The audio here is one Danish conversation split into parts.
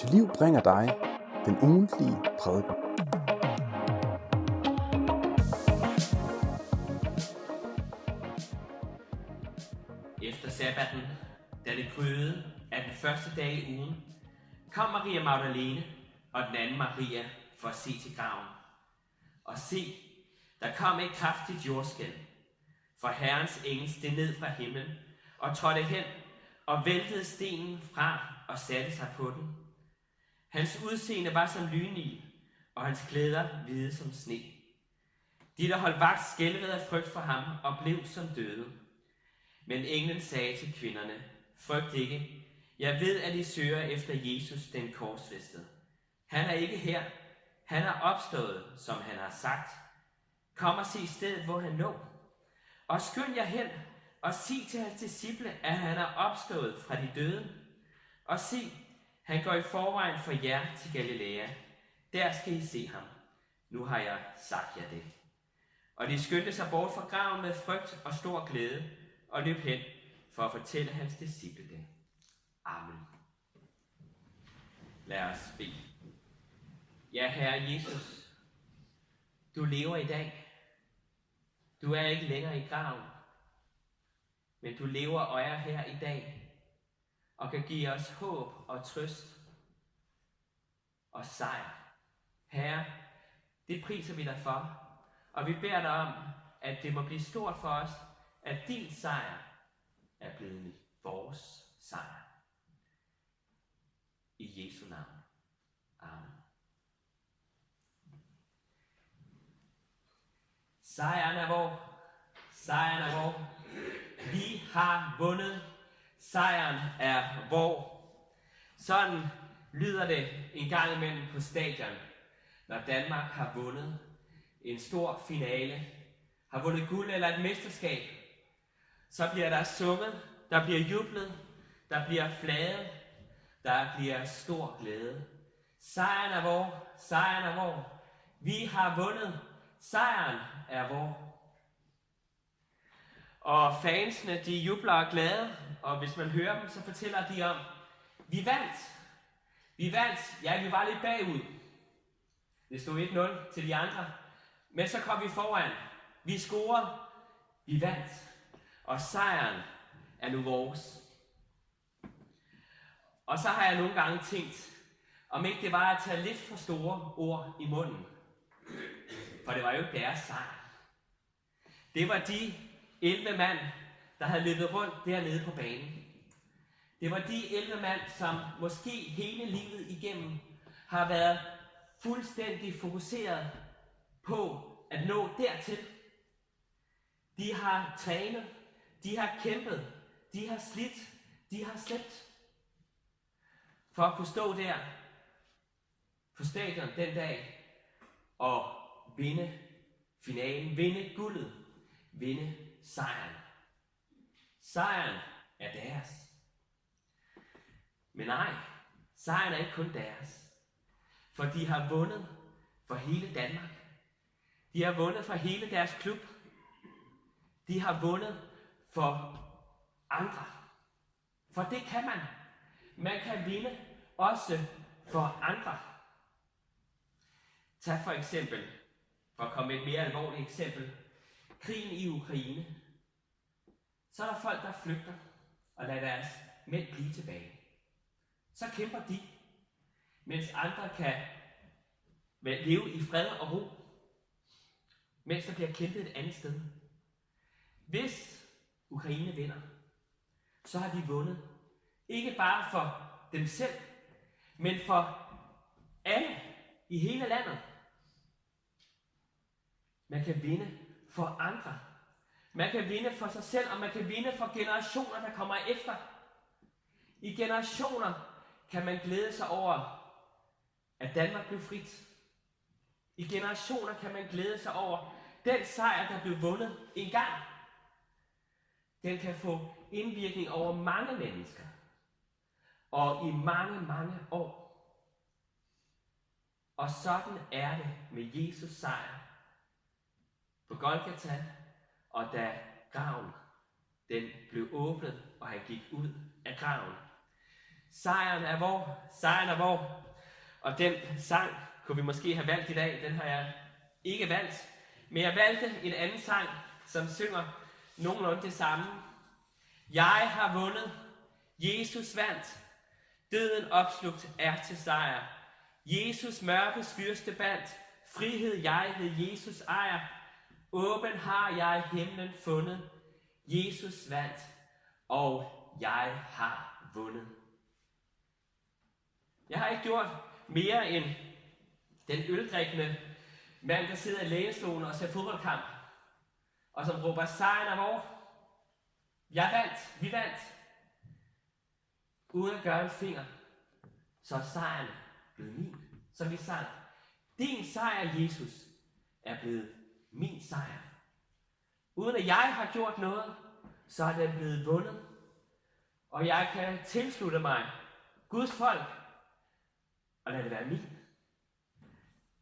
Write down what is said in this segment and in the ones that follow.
til liv bringer dig den ugentlige prædiken. Efter sabbaten, da det gryede af den første dag i ugen, kom Maria Magdalene og den anden Maria for at se til graven. Og se, der kom et kraftigt jordskælv, for Herrens engel steg ned fra himlen og trådte hen og væltede stenen fra og satte sig på den. Hans udseende var som lynil, og hans klæder hvide som sne. De, der holdt vagt, skælvede af frygt for ham og blev som døde. Men englen sagde til kvinderne, frygt ikke, jeg ved, at I søger efter Jesus, den korsfæstede. Han er ikke her. Han er opstået, som han har sagt. Kom og se stedet, hvor han lå. Og skynd jer hen og sig til hans disciple, at han er opstået fra de døde. Og se, han går i forvejen for jer til Galilea. Der skal I se ham. Nu har jeg sagt jer det. Og de skyndte sig bort fra graven med frygt og stor glæde, og løb hen for at fortælle hans disciple det. Amen. Lad os bede. Ja, Herre Jesus, du lever i dag. Du er ikke længere i graven, men du lever og er her i dag, og kan give os håb og trøst og sejr. Herre, det priser vi dig for, og vi beder dig om, at det må blive stort for os, at din sejr er blevet vores sejr. I Jesu navn. Amen. Sejren er vor. Sejren er vor. Vi har vundet. Sejren er vor. Sådan lyder det en gang imellem på stadion, når Danmark har vundet en stor finale, har vundet guld eller et mesterskab. Så bliver der sunget, der bliver jublet, der bliver flaget, der bliver stor glæde. Sejren er vor, sejren er vor. Vi har vundet, sejren er vor. Og fansene, de jubler og glade, og hvis man hører dem, så fortæller de om, vi vandt. Vi vandt, ja, vi var lidt bagud. Det stod 1-0 til de andre. Men så kom vi foran. Vi scorede. Vi vandt. Og sejren er nu vores. Og så har jeg nogle gange tænkt, om ikke det var at tage lidt for store ord i munden. For det var jo ikke deres sejr. Det var de 11 mand, der havde løbet rundt dernede på banen. Det var de 11 mand, som måske hele livet igennem har været fuldstændig fokuseret på at nå dertil. De har trænet, de har kæmpet, de har slidt, de har slæbt. For at kunne stå der på stadion den dag og vinde finalen, vinde guldet, vinde sejren. Sejren er deres. Men nej, sejren er ikke kun deres. For de har vundet for hele Danmark. De har vundet for hele deres klub. De har vundet for andre. For det kan man. Man kan vinde også for andre. Tag for eksempel, for at komme et mere alvorligt eksempel, krigen i Ukraine. Så er der folk, der flygter og lader deres mænd blive tilbage. Så kæmper de, mens andre kan leve i fred og ro, mens der bliver kæmpet et andet sted. Hvis Ukraine vinder, så har de vundet. Ikke bare for dem selv, men for alle i hele landet. Man kan vinde for andre. Man kan vinde for sig selv, og man kan vinde for generationer, der kommer efter. I generationer kan man glæde sig over, at Danmark blev frit. I generationer kan man glæde sig over den sejr, der blev vundet en gang. Den kan få indvirkning over mange mennesker. Og i mange, mange år. Og sådan er det med Jesus sejr på Golgata, og da graven den blev åbnet, og han gik ud af graven, Sejren er vor, sejren er vor. Og den sang kunne vi måske have valgt i dag. Den har jeg ikke valgt. Men jeg valgte en anden sang, som synger nogenlunde det samme. Jeg har vundet. Jesus vandt. Døden opslugt er til sejr. Jesus mørkes fyrste bandt. Frihed jeg ved Jesus ejer. Åben har jeg himlen fundet. Jesus vandt, og jeg har vundet. Jeg har ikke gjort mere end den øldrikkende mand, der sidder i lægestolen og ser fodboldkamp, og som råber sejren af hvor. Jeg vandt, vi vandt. Uden at gøre en finger, så er sejren blevet min, som vi sang. Din sejr, Jesus, er blevet min sejr. Uden at jeg har gjort noget, så er den blevet vundet. Og jeg kan tilslutte mig Guds folk og lade det være min.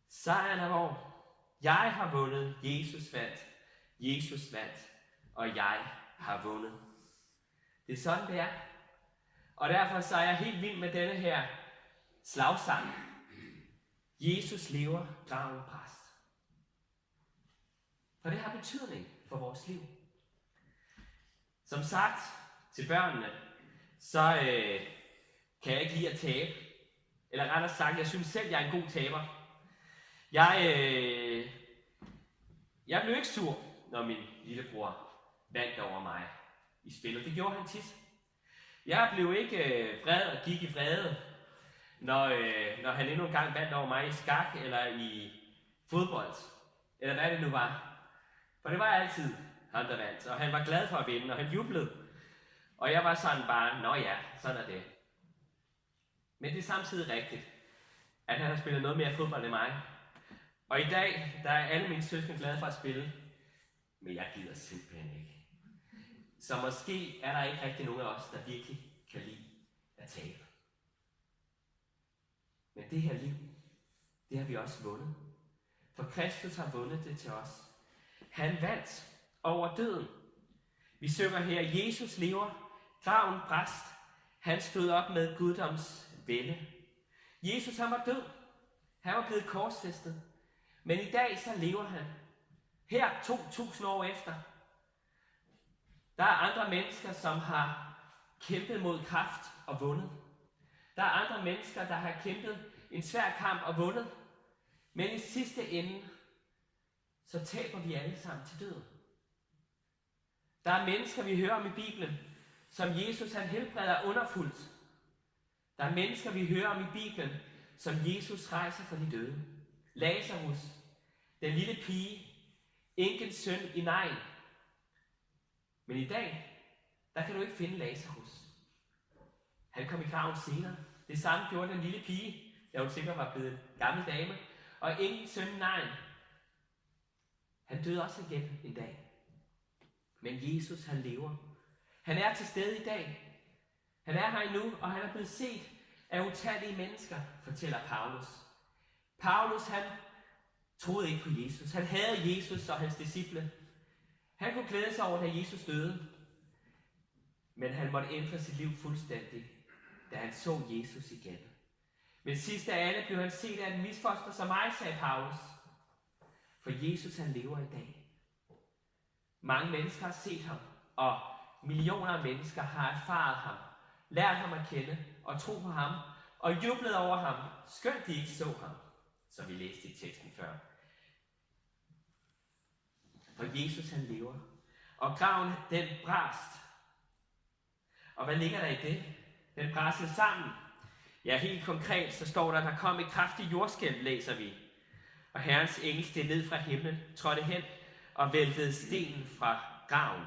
Sejren er vor. Jeg har vundet, Jesus vandt. Jesus vandt, og jeg har vundet. Det er sådan, det er. Og derfor så er jeg helt vild med denne her slagsang. Jesus lever, graven præst. For det har betydning for vores liv. Som sagt til børnene, så øh, kan jeg ikke lide at tabe. Eller rettere sagt, jeg synes selv, jeg er en god taber. Jeg, øh, jeg blev ikke sur, når min lillebror vandt over mig i spillet. Det gjorde han tit. Jeg blev ikke øh, vred og gik i vrede, når, øh, når han endnu en gang vandt over mig i skak eller i fodbold. Eller hvad det nu var. Og det var altid ham, der vandt. Og han var glad for at vinde, og han jublede. Og jeg var sådan bare, nå ja, sådan er det. Men det er samtidig rigtigt, at han har spillet noget mere fodbold end mig. Og i dag, der er alle mine søskende glade for at spille. Men jeg gider simpelthen ikke. Så måske er der ikke rigtig nogen af os, der virkelig kan lide at tabe. Men det her liv, det har vi også vundet. For Kristus har vundet det til os. Han vandt over døden. Vi synger her, Jesus lever, graven bræst, han stod op med guddoms vælde. Jesus han var død. Han var blevet korsfæstet. Men i dag så lever han. Her 2000 år efter. Der er andre mennesker, som har kæmpet mod kraft og vundet. Der er andre mennesker, der har kæmpet en svær kamp og vundet. Men i sidste ende, så taber vi alle sammen til døden. Der er mennesker, vi hører om i Bibelen, som Jesus han helbreder underfuldt. Der er mennesker, vi hører om i Bibelen, som Jesus rejser fra de døde. Lazarus, den lille pige, enkens søn i nej. Men i dag, der kan du ikke finde Lazarus. Han kom i graven senere. Det samme gjorde den lille pige, da hun sikkert var blevet en gammel dame. Og ingen søn nej. Han døde også igen en dag. Men Jesus, han lever. Han er til stede i dag. Han er her endnu, og han er blevet set af utallige mennesker, fortæller Paulus. Paulus, han troede ikke på Jesus. Han havde Jesus og hans disciple. Han kunne glæde sig over, da Jesus døde. Men han måtte ændre sit liv fuldstændig, da han så Jesus igen. Men sidst af alle blev han set af en misfoster som mig, sagde Paulus. For Jesus han lever i dag. Mange mennesker har set ham, og millioner af mennesker har erfaret ham, lært ham at kende og tro på ham, og jublet over ham, skønt de ikke så ham, som vi læste i teksten før. For Jesus han lever, og graven den brast. Og hvad ligger der i det? Den brastede sammen. Ja, helt konkret, så står der, at der kom et kraftigt jordskælv, læser vi. Og Herrens engel steg ned fra himlen, trådte hen og væltede stenen fra graven.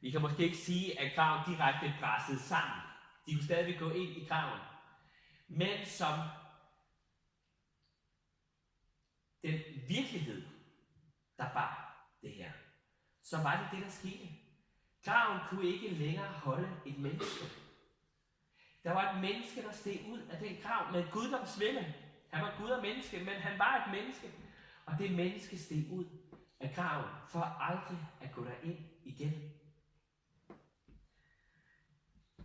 Vi kan måske ikke sige, at graven direkte brassede sammen. De kunne stadigvæk gå ind i graven. Men som den virkelighed, der bar det her, så var det det, der skete. Graven kunne ikke længere holde et menneske. Der var et menneske, der steg ud af den grav med guddomsvælde. Han var Gud og menneske, men han var et menneske. Og det menneske steg ud af graven for aldrig at gå derind igen.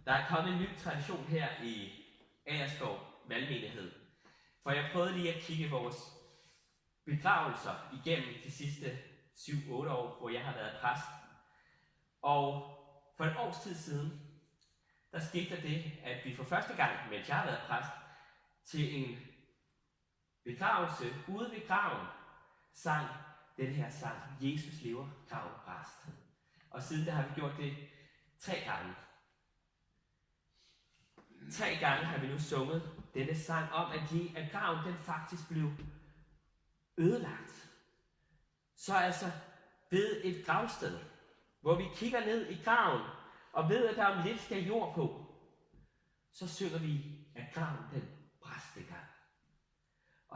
Der er kommet en ny tradition her i Agerskov Valgmenighed. For jeg prøvede lige at kigge vores begravelser igennem de sidste 7-8 år, hvor jeg har været præst. Og for et års tid siden, der skete der det, at vi for første gang, mens jeg har været præst, til en begravelse ude ved graven, sang den her sang, Jesus lever, grav rest. Og siden der har vi gjort det tre gange. Tre gange har vi nu sunget denne sang om, at, de, at graven den faktisk blev ødelagt. Så altså ved et gravsted, hvor vi kigger ned i graven, og ved, at der om lidt skal jord på, så synger vi, at graven den.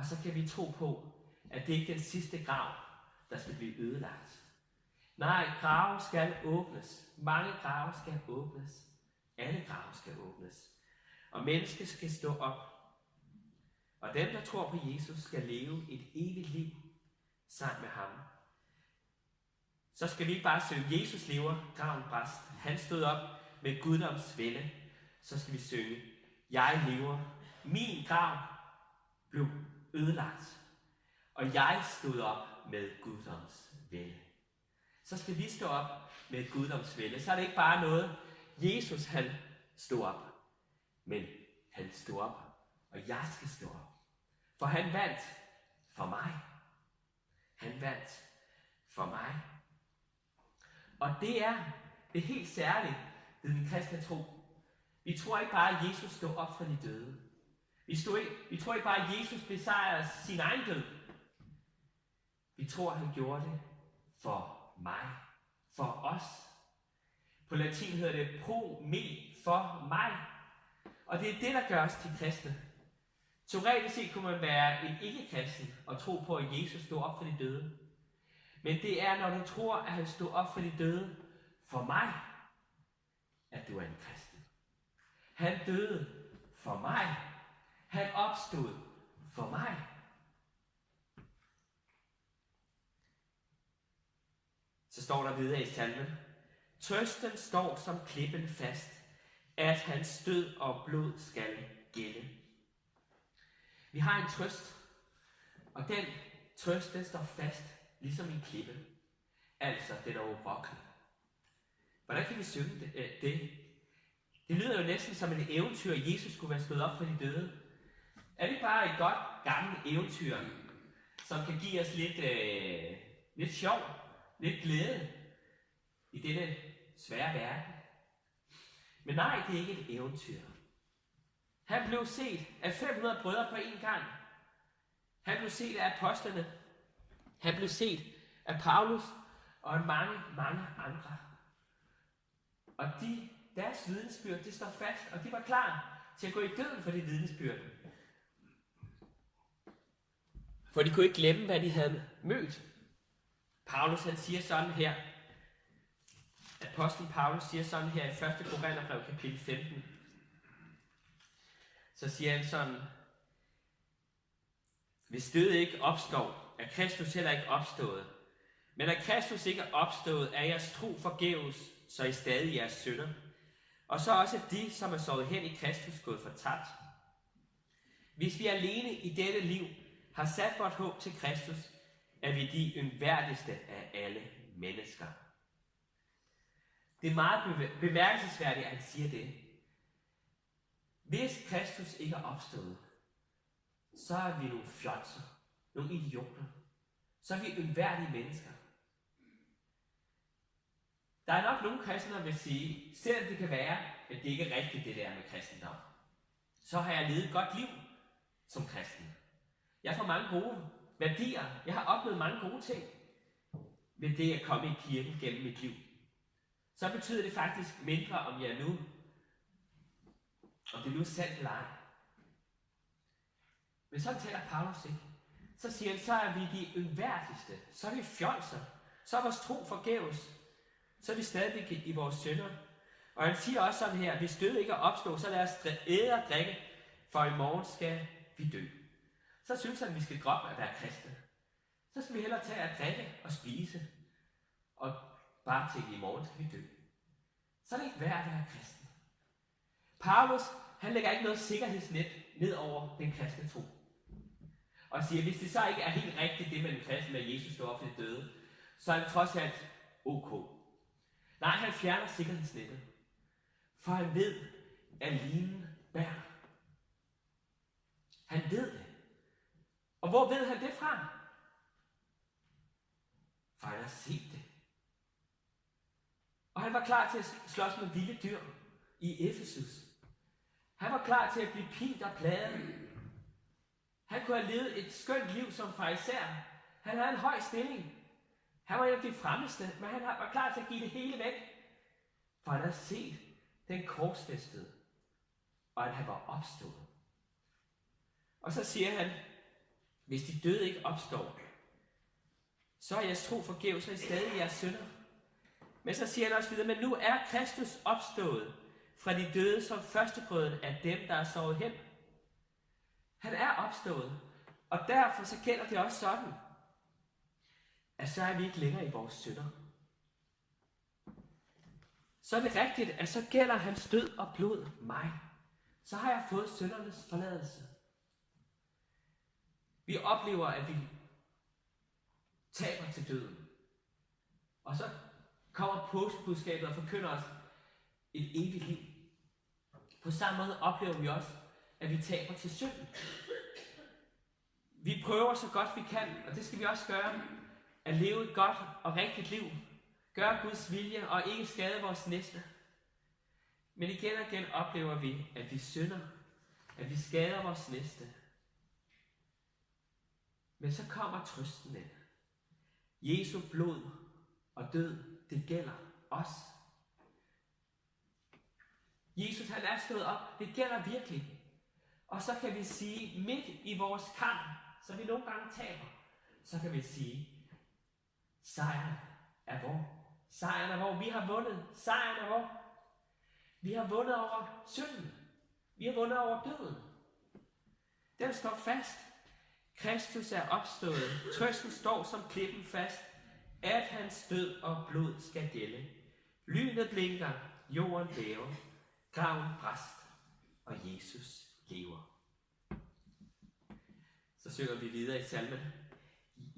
Og så kan vi tro på, at det ikke er den sidste grav, der skal blive ødelagt. Nej, grave skal åbnes. Mange grave skal åbnes. Alle grave skal åbnes. Og mennesket skal stå op. Og dem, der tror på Jesus, skal leve et evigt liv sammen med ham. Så skal vi ikke bare synge, Jesus lever, graven bræst. Han stod op med guddoms vælde. Så skal vi synge, jeg lever. Min grav blev ødelagt. Og jeg stod op med guddoms vælde. Så skal vi stå op med guddoms vælde. Så er det ikke bare noget, Jesus han stod op. Men han stod op, og jeg skal stå op. For han vandt for mig. Han vandt for mig. Og det er det helt særlige ved den kristne tro. Vi tror ikke bare, at Jesus stod op fra de døde. Vi, stod ikke, vi tror ikke bare, at Jesus besejrede sin egen død. Vi tror, at han gjorde det for mig. For os. På latin hedder det pro me for mig. Og det er det, der gør os til kristne. Teoretisk set kunne man være en ikke-kristen og tro på, at Jesus stod op for de døde. Men det er, når du tror, at han stod op for de døde for mig, at du er en kristen. Han døde for mig. Han opstod for mig. Så står der videre i salmen. Trøsten står som klippen fast, at hans død og blod skal gælde. Vi har en trøst, og den trøst, den står fast, ligesom en klippe. Altså, den er urokkelig. Hvordan kan vi synge det, øh, det? Det lyder jo næsten som et eventyr, at Jesus skulle være stået op for de døde. Er det bare et godt gammelt eventyr, som kan give os lidt, øh, lidt sjov, lidt glæde i denne svære verden? Men nej, det er ikke et eventyr. Han blev set af 500 brødre på én gang. Han blev set af apostlene. Han blev set af Paulus og af mange, mange andre. Og de, deres vidensbyrd, det står fast, og de var klar til at gå i døden for det vidnesbyrd. For de kunne ikke glemme, hvad de havde mødt. Paulus han siger sådan her, Apostlen Paulus siger sådan her i 1. Korintherbrev kapitel 15. Så siger han sådan, hvis døde ikke opstår, er Kristus heller ikke opstået. Men er Kristus ikke er opstået, er jeres tro forgæves, så I stadig jeres sønder. Og så også de, som er sovet hen i Kristus, gået fortabt. Hvis vi alene i dette liv har sat vores håb til Kristus, er vi de yndværdigste af alle mennesker. Det er meget bemærkelsesværdigt, at han siger det. Hvis Kristus ikke er opstået, så er vi nogle fjolser, nogle idioter. Så er vi yndværdige mennesker. Der er nok nogle kristne, der vil sige, selvom det kan være, at det ikke er rigtigt, det der med kristendom, så har jeg levet et godt liv som kristen. Jeg får mange gode værdier. Jeg har oplevet mange gode ting ved det at komme i kirken gennem mit liv. Så betyder det faktisk mindre, om jeg er nu, om det nu er sandt eller ej. Men så taler Paulus ikke. Så siger han, så er vi de yndværdigste. Så er vi fjolser. Så er vores tro forgæves. Så er vi stadig i vores sønder. Og han siger også sådan her, hvis død ikke er opstået, så lad os æde og drikke, for i morgen skal vi dø. Så synes han, at vi skal droppe at være kristne. Så skal vi hellere tage at drikke og spise. Og bare tænke, i morgen skal vi dø. Så er det ikke værd at være kristen. Paulus, han lægger ikke noget sikkerhedsnet ned over den kristne tro. Og siger, hvis det så ikke er helt rigtigt, det med den kristne, at Jesus står op for døde, så er det trods alt ok. Nej, han fjerner sikkerhedsnettet. For han ved, at linen bærer. Han ved det hvor ved han det fra? For han har set det. Og han var klar til at slås med vilde dyr i Efesus. Han var klar til at blive pint og plaget. Han kunne have levet et skønt liv som fariser. Han havde en høj stilling. Han var en af de fremmeste, men han var klar til at give det hele væk. For han havde set den korsfæstede, og at han var opstået. Og så siger han, hvis de døde ikke opstår, så er jeres tro forgæves, og I stadig jeres sønder. Men så siger han også videre, men nu er Kristus opstået fra de døde som førstegrøden af dem, der er sovet hen. Han er opstået, og derfor så gælder det også sådan, at så er vi ikke længere i vores synder. Så er det rigtigt, at så gælder hans død og blod mig. Så har jeg fået syndernes forladelse. Vi oplever, at vi taber til døden. Og så kommer påskebudskabet og forkynder os et evigt liv. På samme måde oplever vi også, at vi taber til synden. Vi prøver så godt vi kan, og det skal vi også gøre, at leve et godt og rigtigt liv. Gør Guds vilje og ikke skade vores næste. Men igen og igen oplever vi, at vi synder, at vi skader vores næste. Men så kommer trøsten ind. Jesu blod og død, det gælder os. Jesus han er stået op. Det gælder virkelig. Og så kan vi sige, midt i vores kamp, som vi nogle gange taber, så kan vi sige, sejren er vor. Sejren er vor. Vi har vundet. Sejren er vor. Vi har vundet over synden. Vi har vundet over døden. Den står fast. Kristus er opstået. Trøsten står som klippen fast, at hans død og blod skal gælde. Lynet blinker, jorden bæver, graven bræst, og Jesus lever. Så synger vi videre i salmen.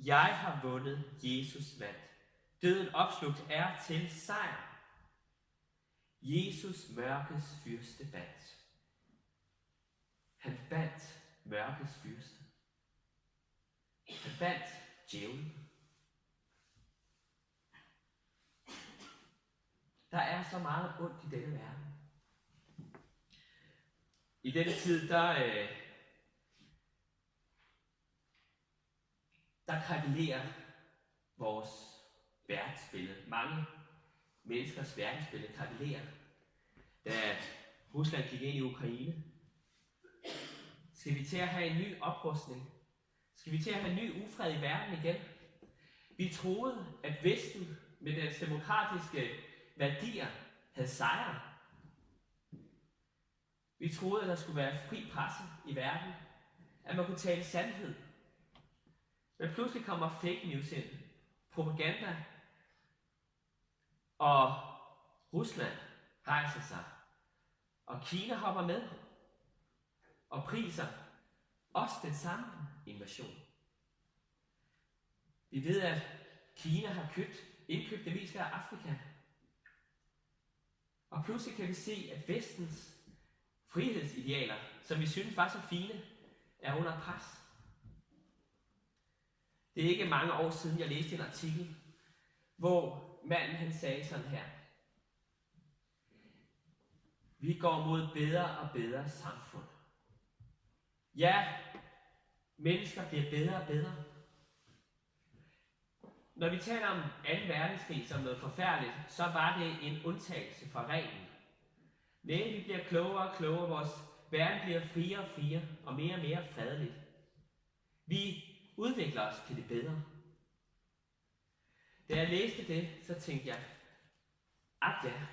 Jeg har vundet, Jesus vandt. Døden opslugt er til sejr. Jesus mørkets fyrste bandt. Han bandt mørkets fyrste. Han bandt djævlen. Der er så meget ondt i denne verden. I denne tid, der, øh, der krakelerer vores verdensbillede. Mange menneskers verdensbillede krakelerer. Da Rusland gik ind i Ukraine, skal vi til at have en ny oprustning? Skal vi til at have en ny ufred i verden igen? Vi troede, at Vesten med dens demokratiske værdier havde sejret. Vi troede, at der skulle være fri presse i verden, at man kunne tale sandhed. Men pludselig kommer fake news ind, propaganda, og Rusland rejser sig, og Kina hopper med, og priser. Også den samme invasion. Vi ved, at Kina har købt, indkøbt det meste af Afrika. Og pludselig kan vi se, at vestens frihedsidealer, som vi synes var så fine, er under pres. Det er ikke mange år siden, jeg læste en artikel, hvor manden han sagde sådan her. Vi går mod bedre og bedre samfund. Ja, mennesker bliver bedre og bedre. Når vi taler om 2. verdenskrig som noget forfærdeligt, så var det en undtagelse fra reglen. Men vi bliver klogere og klogere, vores verden bliver friere og friere og mere og mere fredeligt. Vi udvikler os til det bedre. Da jeg læste det, så tænkte jeg, at ja,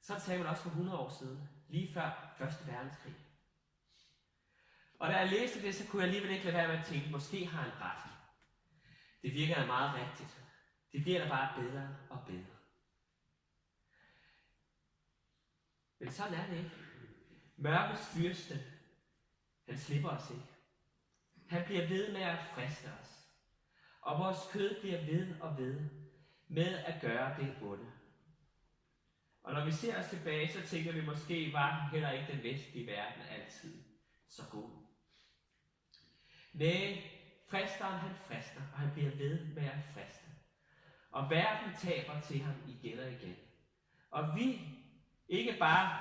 så sagde man også for 100 år siden, lige før 1. verdenskrig. Og da jeg læste det, så kunne jeg alligevel ikke lade være med at tænke, måske har han ret. Det virker meget rigtigt. Det bliver da bare bedre og bedre. Men sådan er det ikke. Mørkets fyrste, han slipper os ikke. Han bliver ved med at friste os. Og vores kød bliver ved og ved med at gøre det onde. Og når vi ser os tilbage, så tænker vi måske, var heller ikke den vestlige verden altid så god. Nej, fristeren han frister, og han bliver ved med at friste. Og verden taber til ham igen og igen. Og vi, ikke bare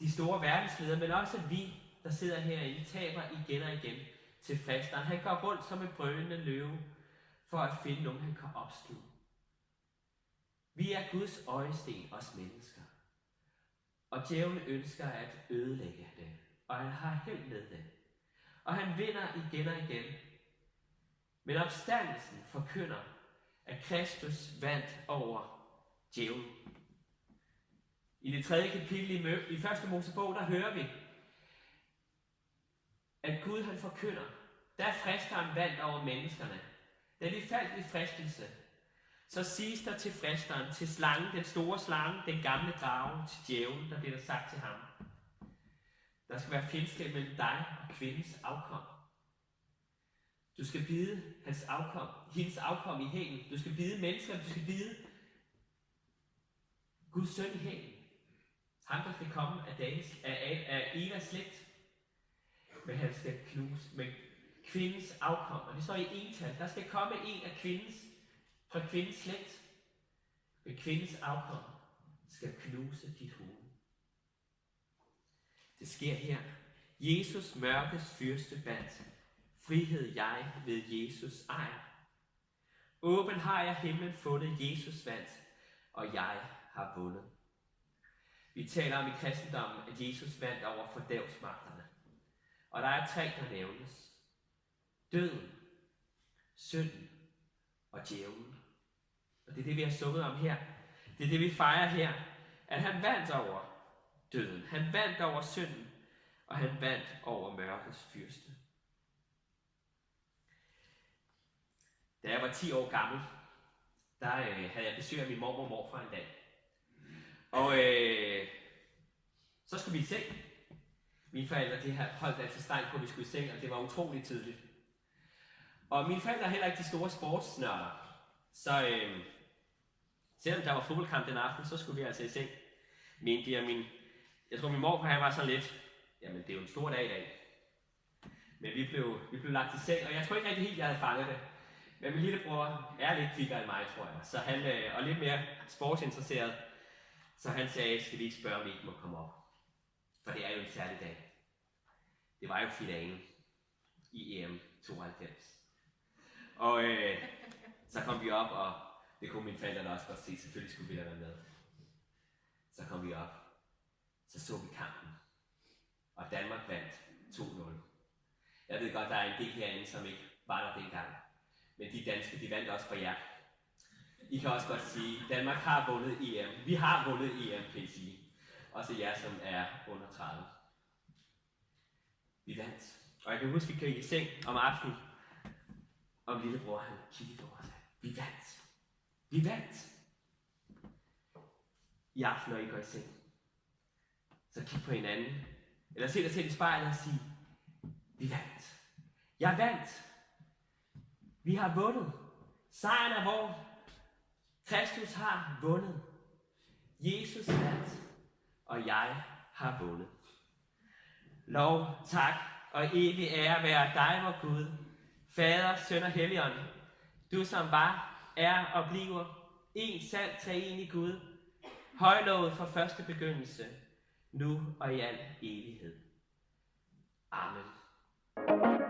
de store verdensledere, men også vi, der sidder herinde, taber igen og igen til fristeren. Han går rundt som en brølende løve, for at finde nogen, han kan opsluge. Vi er Guds øjesten, os mennesker. Og djævlen ønsker at ødelægge det. Og han har held med det. Og han vinder igen og igen. Men opstandelsen forkynder, at Kristus vandt over djævlen. I det tredje kapitel i, Mø- i første Mosebog, der hører vi, at Gud han forkynder, der fristeren vandt over menneskerne. Da de faldt i fristelse, så siges der til fristeren, til slangen, den store slange, den gamle drage, til djævlen, der bliver der sagt til ham. Der skal være fjendskab mellem dig og kvindens afkom. Du skal bide hans afkom, hendes afkom i hælen. Du skal bide mennesker, du skal bide Guds søn i hælen. Ham, der skal komme af, Davids, af, af, Evas slægt. Men han skal knuse med kvindens afkom. Og det står i ental. Der skal komme en af kvindens, fra kvindens slægt. Men kvindens afkom skal knuse dit hoved. Det sker her. Jesus mørkes fyrste bandt. Frihed jeg ved Jesus ejer. Åben har jeg himlen fundet, Jesus vandt, og jeg har vundet. Vi taler om i kristendommen, at Jesus vandt over fordævsmagterne. Og der er tre, der nævnes. Døden, synden og djævlen. Og det er det, vi har sunget om her. Det er det, vi fejrer her. At han vandt over døden. Han vandt over synden. Og han vandt over mørkets fyrste. Da jeg var 10 år gammel, der øh, havde jeg besøg af min mormor og morfar en dag. Og øh, så skulle vi i seng. Mine forældre de havde holdt altså stejl på, at vi skulle i seng, og det var utroligt tidligt. Og mine forældre er heller ikke de store sportsnørder. Så øh, selvom der var fodboldkamp den aften, så skulle vi altså i seng. Mente de, og min, jeg tror min morfar han var så lidt, jamen det er jo en stor dag i dag. Men vi blev, vi blev lagt i seng, og jeg tror ikke rigtig helt, jeg havde fanget det. Men min lillebror er lidt kvikkere end mig, tror jeg. Så han, øh, og lidt mere sportsinteresseret. Så han sagde, skal vi ikke spørge, om vi ikke må komme op? For det er jo en særlig dag. Det var jo finalen i EM 92. Og øh, så kom vi op, og det kunne min forældre også godt se. Selvfølgelig skulle vi have været med. Så kom vi op. Så så vi kampen. Og Danmark vandt 2-0. Jeg ved godt, der er en del herinde, som ikke var der dengang. Men de danske, de vandt også for jer. I kan også godt sige, at Danmark har vundet EM. Vi har vundet EM, kan I sige. Også jer, som er under 30. Vi vandt. Og jeg kan huske, vi kørte i seng om aftenen. Og lillebror, han kiggede over os. vi vandt. Vi vandt. I aften, når I går i seng. Så kig på hinanden. Eller se dig selv i spejlet og sige, vi vandt. Jeg vandt. Vi har vundet. Sejren er vores. Kristus har vundet. Jesus vandt, og jeg har vundet. Lov, tak og evig ære være dig, vor Gud, Fader, Søn og Helligånd, du som var, er og bliver en sand treen i Gud, højlovet fra første begyndelse, nu og i al evighed. Amen. thank you